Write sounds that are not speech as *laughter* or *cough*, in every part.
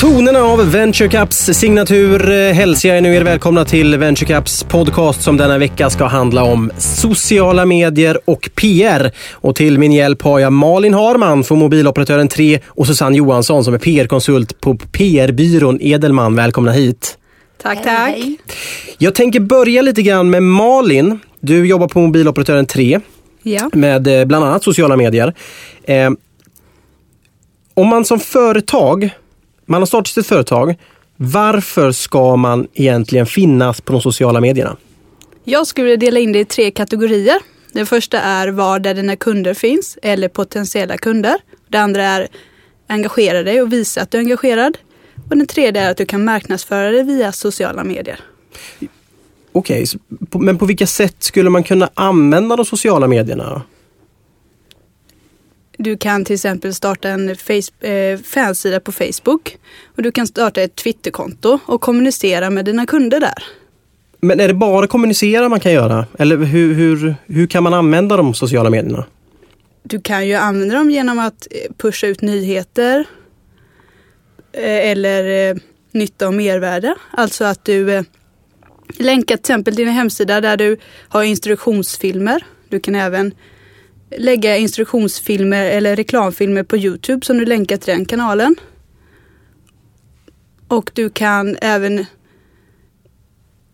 tonerna av Venture Cups signatur eh, hälsar jag nu er välkomna till Venture Cups podcast som denna vecka ska handla om sociala medier och PR. Och till min hjälp har jag Malin Harman från mobiloperatören 3 och Susanne Johansson som är PR-konsult på PR-byrån Edelman. Välkomna hit. Tack, tack. Jag tänker börja lite grann med Malin. Du jobbar på mobiloperatören 3 Ja. med eh, bland annat sociala medier. Eh, om man som företag, man har startat ett företag, varför ska man egentligen finnas på de sociala medierna? Jag skulle dela in det i tre kategorier. Den första är var där dina kunder finns eller potentiella kunder. Det andra är engagera dig och visa att du är engagerad. Och den tredje är att du kan marknadsföra dig via sociala medier. Okej, på- men på vilka sätt skulle man kunna använda de sociala medierna? Du kan till exempel starta en face, eh, fansida på Facebook. Och du kan starta ett Twitterkonto och kommunicera med dina kunder där. Men är det bara kommunicera man kan göra? Eller hur, hur, hur kan man använda de sociala medierna? Du kan ju använda dem genom att eh, pusha ut nyheter eh, eller eh, nytta och mervärde. Alltså att du eh, länkar till exempel din hemsida där du har instruktionsfilmer. Du kan även lägga instruktionsfilmer eller reklamfilmer på Youtube som du länkar till den kanalen. Och du kan även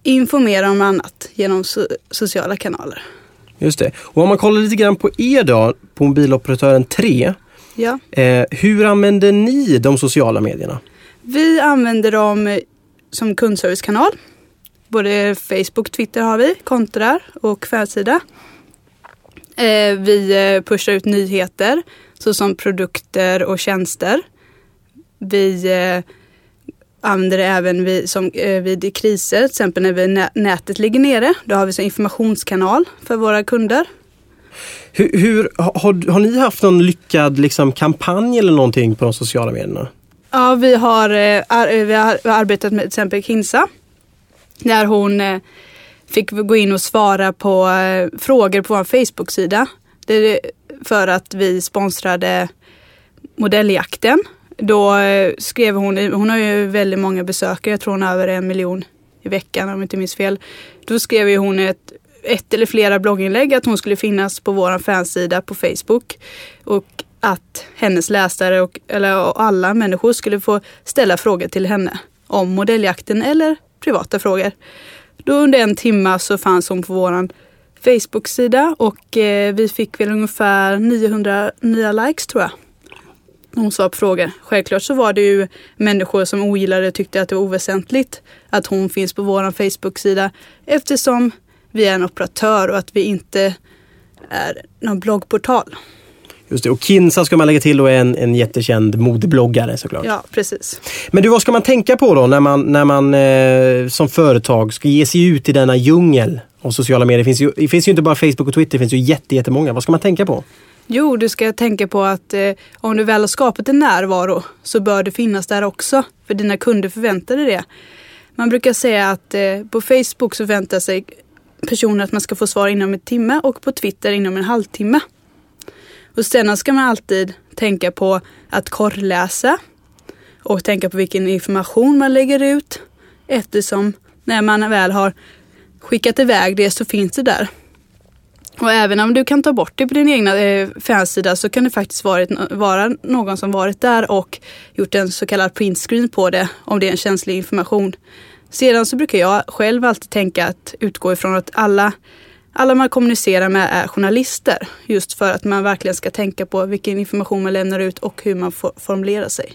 informera om annat genom so- sociala kanaler. Just det. Och om man kollar lite grann på er då, på mobiloperatören 3. Ja. Eh, hur använder ni de sociala medierna? Vi använder dem eh, som kundservicekanal. Både Facebook, Twitter har vi, konto där och fansida. Eh, vi eh, pushar ut nyheter såsom produkter och tjänster. Vi eh, använder det även vid, som, vid kriser, till exempel när nätet ligger nere. Då har vi en informationskanal för våra kunder. Hur, hur, har, har ni haft någon lyckad liksom, kampanj eller någonting på de sociala medierna? Ja, vi har, ar- vi har vi har arbetat med till exempel Kinsa. Där hon fick fick gå in och svara på eh, frågor på vår Facebook-sida. Det är för att vi sponsrade modelljakten. Då eh, skrev hon, hon har ju väldigt många besökare, jag tror hon har över en miljon i veckan om jag inte minns fel. Då skrev ju hon ett, ett eller flera blogginlägg att hon skulle finnas på vår fansida på Facebook. Och att hennes läsare och eller, och alla människor skulle få ställa frågor till henne om modelljakten eller privata frågor. Då under en timme så fanns hon på vår Facebook-sida och eh, vi fick väl ungefär 900 nya likes tror jag. Hon svarade på frågor. Självklart så var det ju människor som ogillade och tyckte att det var oväsentligt att hon finns på vår Facebook-sida eftersom vi är en operatör och att vi inte är någon bloggportal. Just det. Och Kinsa ska man lägga till och är en, en jättekänd modebloggare såklart. Ja, precis. Men du, vad ska man tänka på då när man, när man eh, som företag ska ge sig ut i denna djungel av sociala medier? Det finns ju, det finns ju inte bara Facebook och Twitter, det finns ju jätte, jättemånga. Vad ska man tänka på? Jo, du ska tänka på att eh, om du väl har skapat en närvaro så bör det finnas där också. För dina kunder förväntar dig det. Man brukar säga att eh, på Facebook så förväntar sig personer att man ska få svar inom en timme och på Twitter inom en halvtimme. Och sen ska man alltid tänka på att korrläsa och tänka på vilken information man lägger ut eftersom när man väl har skickat iväg det så finns det där. Och även om du kan ta bort det på din egna eh, fansida så kan det faktiskt varit, vara någon som varit där och gjort en så kallad printscreen på det om det är en känslig information. Sedan så brukar jag själv alltid tänka att utgå ifrån att alla, alla man kommunicerar med är journalister. Just för att man verkligen ska tänka på vilken information man lämnar ut och hur man for, formulerar sig.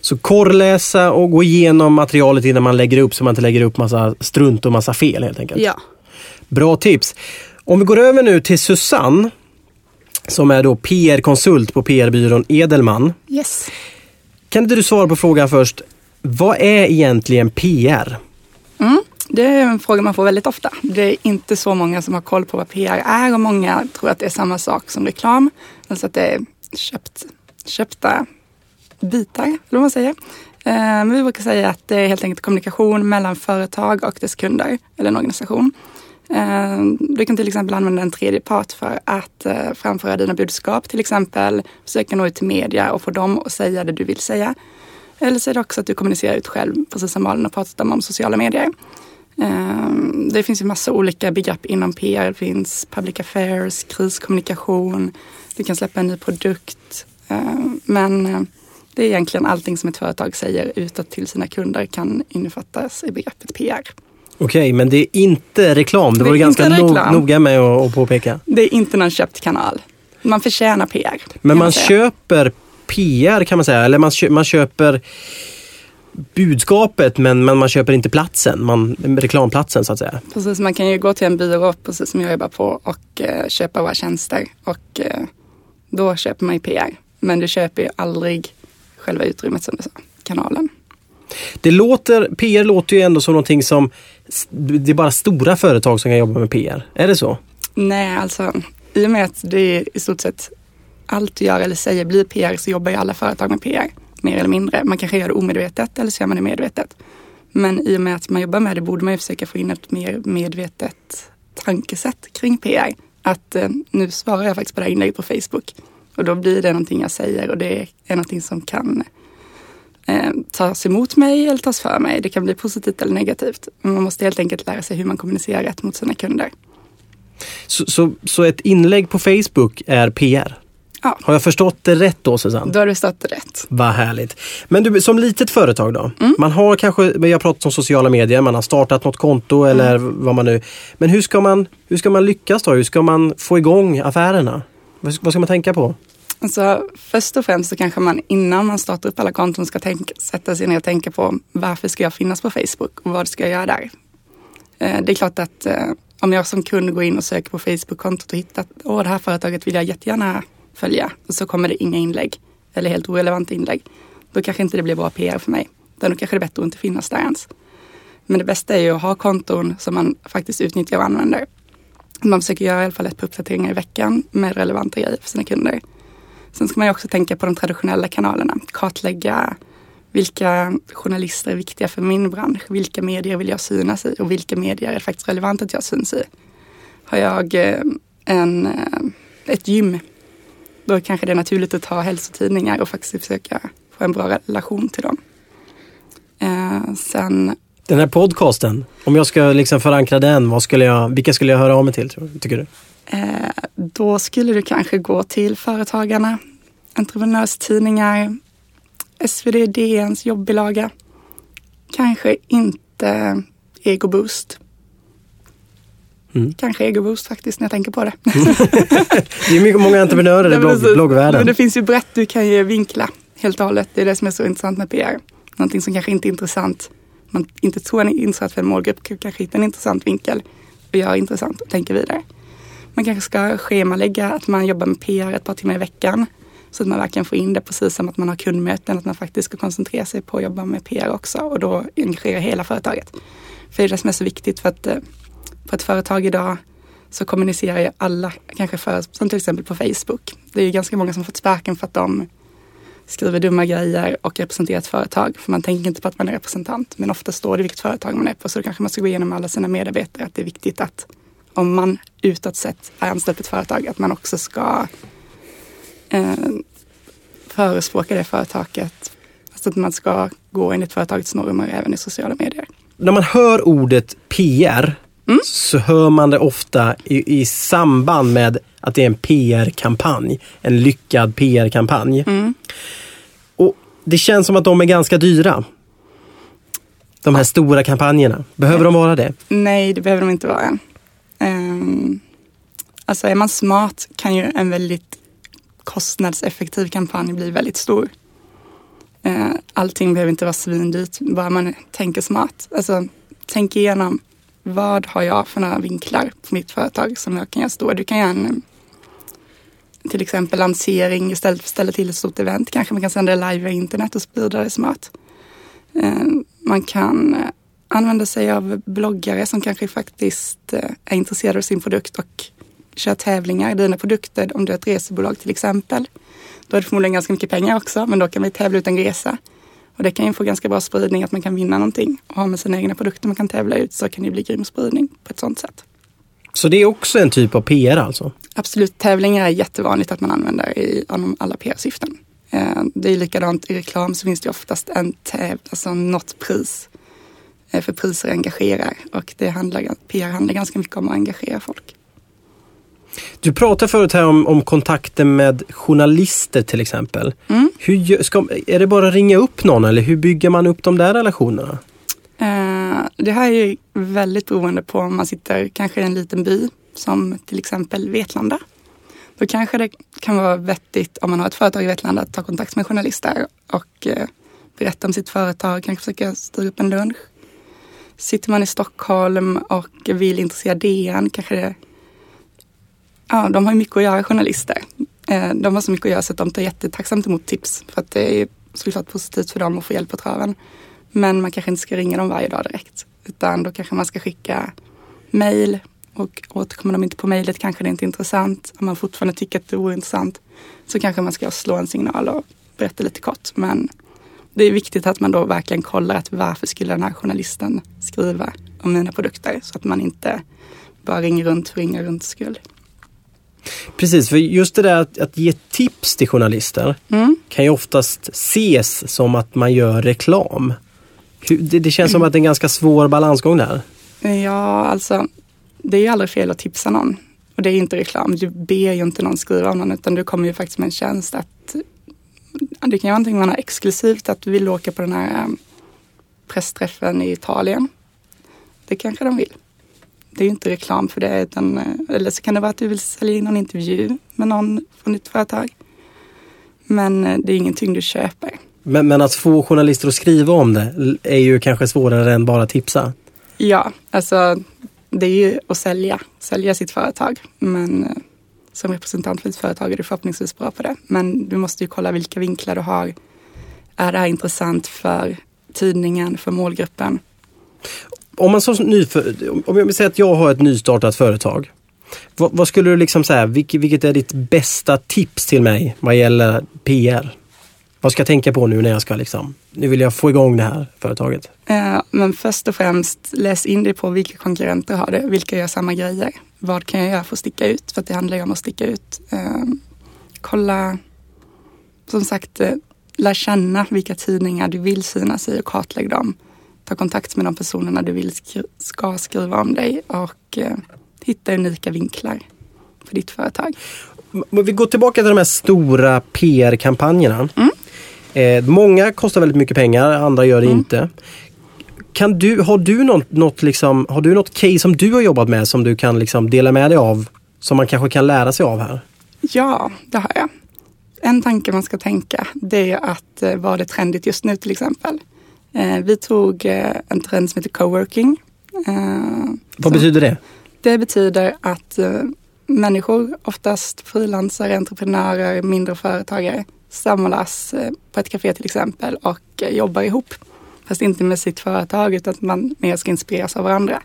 Så korrläsa och gå igenom materialet innan man lägger upp så man inte lägger upp massa strunt och massa fel helt enkelt. Ja. Bra tips. Om vi går över nu till Susanne som är då PR-konsult på PR-byrån Edelman. Yes. Kan inte du svara på frågan först? Vad är egentligen PR? Mm. Det är en fråga man får väldigt ofta. Det är inte så många som har koll på vad PR är och många tror att det är samma sak som reklam. Alltså att det är köpt, köpta bitar, eller vad man säger. Eh, men vi brukar säga att det är helt enkelt kommunikation mellan företag och dess kunder eller en organisation. Eh, du kan till exempel använda en tredje part för att eh, framföra dina budskap, till exempel försöka nå ut till media och få dem att säga det du vill säga. Eller så är det också att du kommunicerar ut själv, precis som Malin har pratat om, om sociala medier. Ehm, det finns ju massa olika begrepp inom PR. Det finns public affairs, kriskommunikation, du kan släppa en ny produkt. Ehm, men eh, det är egentligen allting som ett företag säger utåt till sina kunder kan innefattas i begreppet PR. Okej, men det är inte reklam. Det, var du ganska no noga med att, påpeka. Det är inte någon köpt kanal. Man förtjänar PR. Men man säga. köper PR kan man säga. Eller man, man köper budskapet men, men man köper inte platsen. Man, reklamplatsen så att säga. Precis, man kan ju gå till en byrå, precis som jag jobbar på, och eh, köpa våra tjänster. Och eh, då köper man ju PR. Men du köper ju aldrig själva utrymmet som du sa, kanalen. Det låter, PR låter ju ändå som någonting som det är bara stora företag som kan jobba med PR. Är det så? Nej, alltså i och med att det är i stort sett allt du gör eller säger blir PR så jobbar ju alla företag med PR. Mer eller mindre. Man kanske gör det omedvetet eller så gör man det medvetet. Men i och med att man jobbar med det borde man ju försöka få in ett mer medvetet tankesätt kring PR. Att eh, nu svarar jag faktiskt på det här inlägget på Facebook. Och då blir det någonting jag säger och det är någonting som kan eh, tas emot mig eller tas för mig. Det kan bli positivt eller negativt. Men man måste helt enkelt lära sig hur man kommunicerar rätt mot sina kunder. Så, så, så ett inlägg på Facebook är PR? Ja. Har jag förstått det rätt då Susanne? Då har du stått rätt. Vad härligt. Men du, som litet företag då? Mm. Man har kanske, vi har pratat om sociala medier, man har startat något konto eller Mm. vad man nu... Men hur ska man, hur ska man lyckas då? Hur ska man få igång affärerna? Vad ska, vad ska man tänka på? Alltså, först och främst så kanske man innan man startar upp alla konton ska tänka, sätta sig ner och tänka på varför ska jag finnas på Facebook och vad ska jag göra där? Eh, det är klart att eh, om jag som kund går in och söker på Facebook-kontot och hittar att Åh, det här företaget vill jag jättegärna följa och så kommer det inga inlägg eller helt orelevanta inlägg. Då kanske inte det blir bra PR för mig. Då kanske det är bättre att inte finnas där ens. Men det bästa är ju att ha konton som man faktiskt utnyttjar och använder. Man försöker göra i alla fall ett par uppdateringar i veckan med relevanta grejer för sina kunder. Sen ska man ju också tänka på de traditionella kanalerna. Kartlägga vilka journalister är viktiga för min bransch. Vilka medier vill jag synas i och vilka medier är det faktiskt relevant att jag syns i. Har jag eh, en, eh, ett gym, då kanske det är naturligt att ta hälsotidningar och faktiskt försöka få en bra relation till dem. Eh, sen Den här podcasten, om jag ska liksom förankra den, vad skulle jag, vilka skulle jag höra av mig till tror, tycker du? Eh, då skulle du kanske gå till Företagarna, entreprenörstidningar, SvD, DNs jobbbilaga. Kanske inte Ego Boost. Mm. Kanske Ego Boost faktiskt när jag tänker på det. *laughs* Det är mycket, många entreprenörer i blogg, precis. Men bloggvärlden. det finns ju brett du kan ju vinkla helt och hållet. Det är det som är så intressant med PR. Någonting som kanske inte är intressant. Man inte tror är intressant för en målgrupp kan kanske hitta en intressant vinkel och göra intressant och tänka vidare. Man kanske ska schemalägga att man jobbar med PR ett par timmar i veckan. Så att man verkligen får in det precis som att man har kundmöten. Att man faktiskt ska koncentrera sig på att jobba med PR också och då engagera hela företaget. För det är det som är så viktigt för att eh, på ett företag idag så kommunicerar ju alla, kanske för, som till exempel på Facebook. Det är ju ganska många som fått sparken för att de skriver dumma grejer och representerar ett företag. För man tänker inte på att man är representant. Men ofta står det vilket företag man är på. Så då kanske man ska gå igenom alla sina medarbetare. Att det är viktigt att om man utåt sett är anställd på ett företag, att man också ska eh, förespråka det företaget. Alltså att man ska gå enligt företagets normer även i sociala medier. När man hör ordet PR Mm. så hör man det ofta i, i samband med att det är en PR-kampanj. En lyckad PR-kampanj. Mm. Och Det känns som att de är ganska dyra. De här stora kampanjerna. Behöver de vara det? Nej, det behöver de inte vara. Um, alltså är man smart kan ju en väldigt kostnadseffektiv kampanj bli väldigt stor. Uh, allting behöver inte vara svindyrt, bara man tänker smart. Alltså, tänk igenom vad har jag för några vinklar på mitt företag som jag kan göra stor? Du kan göra en till exempel lansering istället för att ställa till ett stort event. Kanske man kan sända det live via internet och sprida det smart. Eh, man kan eh, använda sig av bloggare som kanske faktiskt eh, är intresserade av sin produkt och kör tävlingar. Dina produkter, om du är ett resebolag till exempel. Då är det förmodligen ganska mycket pengar också, men då kan vi tävla ut en resa. Och det kan ju få ganska bra spridning att man kan vinna någonting. Och ha med sina egna produkter man kan tävla ut så kan det bli grym spridning på ett sånt sätt. Så det är också en typ av PR alltså? Absolut, tävlingar är jättevanligt att man använder i alla PR-syften. Eh, det är likadant i reklam så finns det oftast en täv, alltså något pris. Eh, för priser engagerar och det handlar, PR handlar ganska mycket om att engagera folk. Du pratade förut här om, om kontakter med journalister till exempel. Mm. Hur, ska, är det bara att ringa upp någon eller hur bygger man upp de där relationerna? Eh, det här är väldigt beroende på om man sitter kanske i en liten by som till exempel Vetlanda. Då kanske det kan vara vettigt om man har ett företag i Vetlanda att ta kontakt med journalister och eh, berätta om sitt företag, kanske försöka styra upp en lunch. Sitter man i Stockholm och vill intressera DN kanske det Ja, de har mycket att göra journalister. Eh, de har så mycket att göra så att de tar jättetacksamt emot tips. För att det är såklart positivt för dem att få hjälp på traven. Men man kanske inte ska ringa dem varje dag direkt. Utan då kanske man ska skicka mejl och återkommer de inte på mejlet kanske det inte är intressant. Om man fortfarande tycker att det är ointressant så kanske man ska slå en signal och berätta lite kort. Men det är viktigt att man då verkligen kollar att varför skulle den här journalisten skriva om mina produkter så att man inte bara ringer runt för ringa runt skull. Precis, för just det där att, att ge tips till journalister Mm. kan ju oftast ses som att man gör reklam. Det, det känns som att det är en ganska svår balansgång där. Ja, alltså det är ju aldrig fel att tipsa någon. Och det är inte reklam. Du ber ju inte någon skriva om någon utan du kommer ju faktiskt med en tjänst att det kan ju vara någonting man har exklusivt att du vill åka på den här um, pressträffen i Italien. Det kanske de vill. Det är ju inte reklam för det utan, eh, eller så kan det vara att du vill sälja in någon intervju med någon från ditt företag. Men eh, det är ingenting du köper. Men, men att få journalister att skriva om det är ju kanske svårare än bara tipsa. Ja, alltså det är ju att sälja, sälja sitt företag. Men eh, som representant för ditt företag är du förhoppningsvis bra på det. Men du måste ju kolla vilka vinklar du har. Är det här intressant för tidningen, för målgruppen? Om man som nyför, om jag vill säga att jag har ett nystartat företag. Vad, vad skulle du liksom säga, vilket, vilket är ditt bästa tips till mig vad gäller PR? Vad ska jag tänka på nu när jag ska liksom, nu vill jag få igång det här företaget. Eh, Men först och främst läs in dig på vilka konkurrenter har det, vilka gör samma grejer. Vad kan jag göra för att sticka ut? För att det handlar ju om att sticka ut. Eh, Kolla, som sagt, eh, lär känna vilka tidningar du vill synas i och kartlägg dem. Ta kontakt med de personerna du vill skri- ska skriva om dig och eh, hitta unika vinklar för ditt företag. Men vi går tillbaka till de här stora PR-kampanjerna. Mm. Eh, många kostar väldigt mycket pengar, andra gör det Mm. inte. Kan du, har, du något, något liksom, har du något case som du har jobbat med som du kan liksom dela med dig av? Som man kanske kan lära sig av här? Ja, det har jag. En tanke man ska tänka det är att eh, vad är trendigt just nu till exempel. Eh, vi tog eh, en trend som heter coworking. Eh, Vad betyder det? Det betyder att människor, oftast frilansare, entreprenörer, mindre företagare, samlas på ett café till exempel och jobbar ihop. Fast inte med sitt företag utan att man mer ska inspireras av varandra.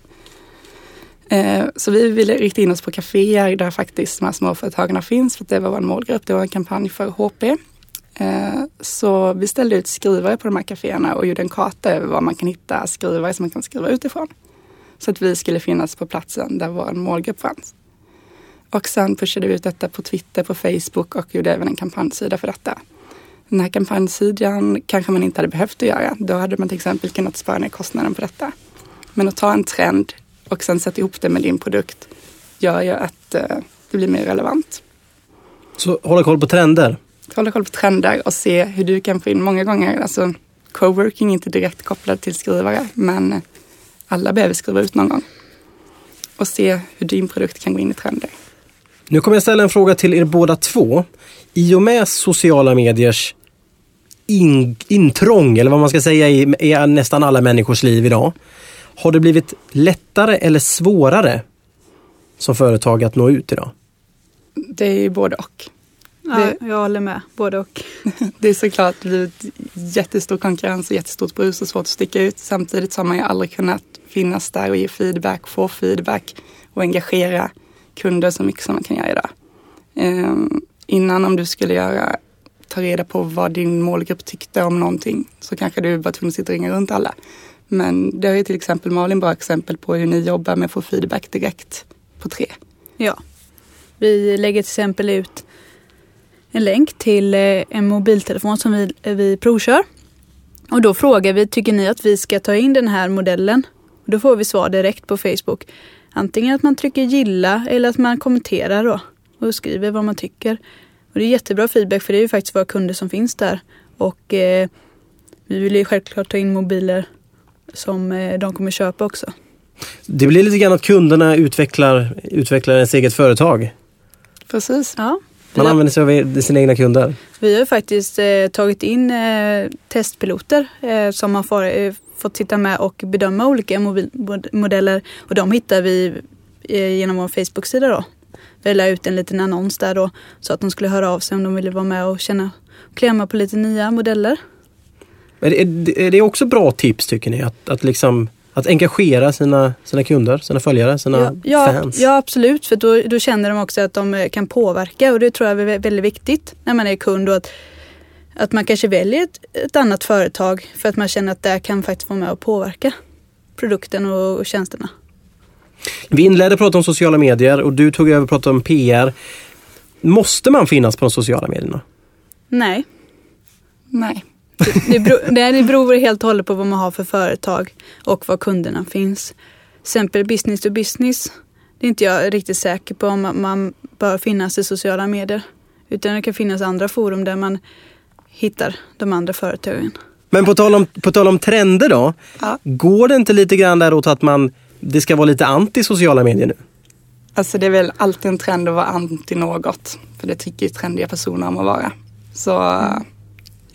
Så vi ville rikta in oss på kaféer där faktiskt de här småföretagarna finns för att det var vår målgrupp. Det var en kampanj för HP. Eh, så vi ställde ut skrivare på de här kaféerna och gjorde en karta över var man kan hitta skrivare som man kan skriva utifrån. Så att vi skulle finnas på platsen där vår målgrupp fanns. Och sen pushade vi ut detta på Twitter, på Facebook och gjorde även en kampanjsida för detta. Den här kampanjsidan kanske man inte hade behövt att göra. Då hade man till exempel kunnat spara ner kostnaden på detta. Men att ta en trend och sen sätta ihop det med din produkt gör ju att eh, det blir mer relevant. Så hålla koll på trender. Hålla koll på trender och se hur du kan få in många gånger, alltså coworking är inte direkt kopplad till skrivare, men alla behöver skriva ut någon gång. Och se hur din produkt kan gå in i trender. Nu kommer jag ställa en fråga till er båda två. I och med sociala mediers in, intrång, eller vad man ska säga, i, i nästan alla människors liv idag. Har det blivit lättare eller svårare som företag att nå ut idag? Det är ju både och. Ja, Det- jag håller med, både och. *laughs* Det är såklart blivit jättestor konkurrens och jättestort brus och svårt att sticka ut. Samtidigt så har man ju aldrig kunnat finnas där och ge feedback, få feedback och engagera kunder så mycket som man kan göra idag. Ehm, innan om du skulle göra, ta reda på vad din målgrupp tyckte om någonting så kanske du var tvungen att sitta och ringa runt alla. Men det är ju till exempel Malin bra exempel på hur ni jobbar med att få feedback direkt på tre. Ja. Vi lägger till exempel ut en länk till eh, en mobiltelefon som vi, eh, vi provkör. Och då frågar vi, tycker ni att vi ska ta in den här modellen? Och då får vi svar direkt på Facebook. Antingen att man trycker gilla eller att man kommenterar då och skriver vad man tycker. Och det är jättebra feedback för det är ju faktiskt våra kunder som finns där. Och eh, vi vill ju självklart ta in mobiler som eh, de kommer köpa också. Det blir lite grann att kunderna utvecklar, utvecklar ens eget företag. Precis. Ja. Man använder sig av sina egna kunder. Vi har ju faktiskt eh, tagit in eh, testpiloter eh, som har får, eh, fått sitta med och bedöma olika mobilmodeller och de hittar vi eh, genom vår Facebook-sida då. Vi la ut en liten annons där då så att de skulle höra av sig om de ville vara med och känna klämma på lite nya modeller. Är det, är det också bra tips tycker ni? Att, att, liksom, att engagera sina, sina kunder, sina följare, sina Ja, ja, fans? ja absolut, för då, då känner de också att de eh, kan påverka och det tror jag är väldigt viktigt när man är kund och att, att man kanske väljer ett, ett annat företag för att man känner att det kan faktiskt vara med och påverka produkten och, och tjänsterna. Vi inledde prata om sociala medier och du tog över och pratade om PR. Måste man finnas på de sociala medierna? Nej, Nej. Det beror, det det beror helt och hållet på vad man har för företag och var kunderna finns. Till exempel business to business. Det är inte jag riktigt säker på om man- man bör finnas i sociala medier. Utan det kan finnas andra forum där man hittar de andra företagen. Men på tal om, på tal om trender då. Ja. Går det inte lite grann däråt att man, det ska vara lite anti sociala medier nu? Alltså det är väl alltid en trend att vara anti något. För det tycker ju trendiga personer om att vara. Så eh,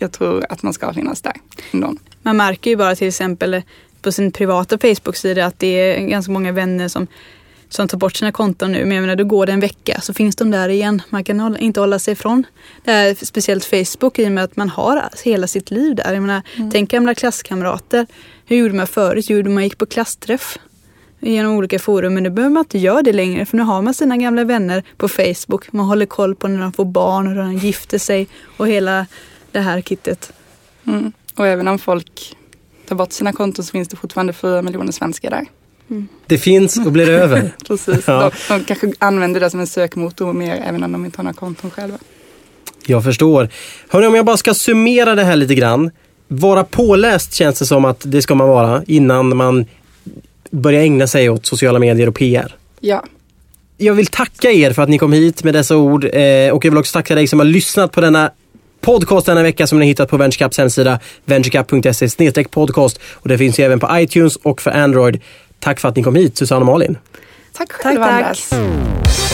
jag tror att man ska finnas där. ändå. Man märker ju bara till exempel på sin privata Facebook-sida att det är ganska många vänner som, som tar bort sina konton nu. Men jag menar, då går det en vecka så finns de där igen. Man kan hålla, inte hålla sig ifrån det här, speciellt Facebook i och med att man har hela sitt liv där. Jag menar, Tänk gamla klasskamrater. Hur gjorde man förut? Jo, man gick på klassträff genom olika forum. Men nu behöver man inte göra det längre för nu har man sina gamla vänner på Facebook. Man håller koll på när de får barn och när de gifter sig och hela det här kittet. Mm. Och även om folk tar bort sina konton så finns det fortfarande fyra miljoner svenskar där. Det finns och blir *laughs* över. Precis. Ja. De, de kanske använder det som en sökmotor mer även om de inte har några konton själva. Jag förstår. Hörrni, om jag bara ska summera det här lite grann. Vara påläst känns det som att det ska man vara innan man börjar ägna sig åt sociala medier och PR. Ja, Jag vill tacka er för att ni kom hit med dessa ord eh, och jag vill också tacka dig som har lyssnat på denna podcast denna vecka som ni har hittat på VentureCaps hemsida venturecap.se podcast och det finns ju även på iTunes och för Android. Tack för att ni kom hit Susanne och Malin. tack själva tack. Anders.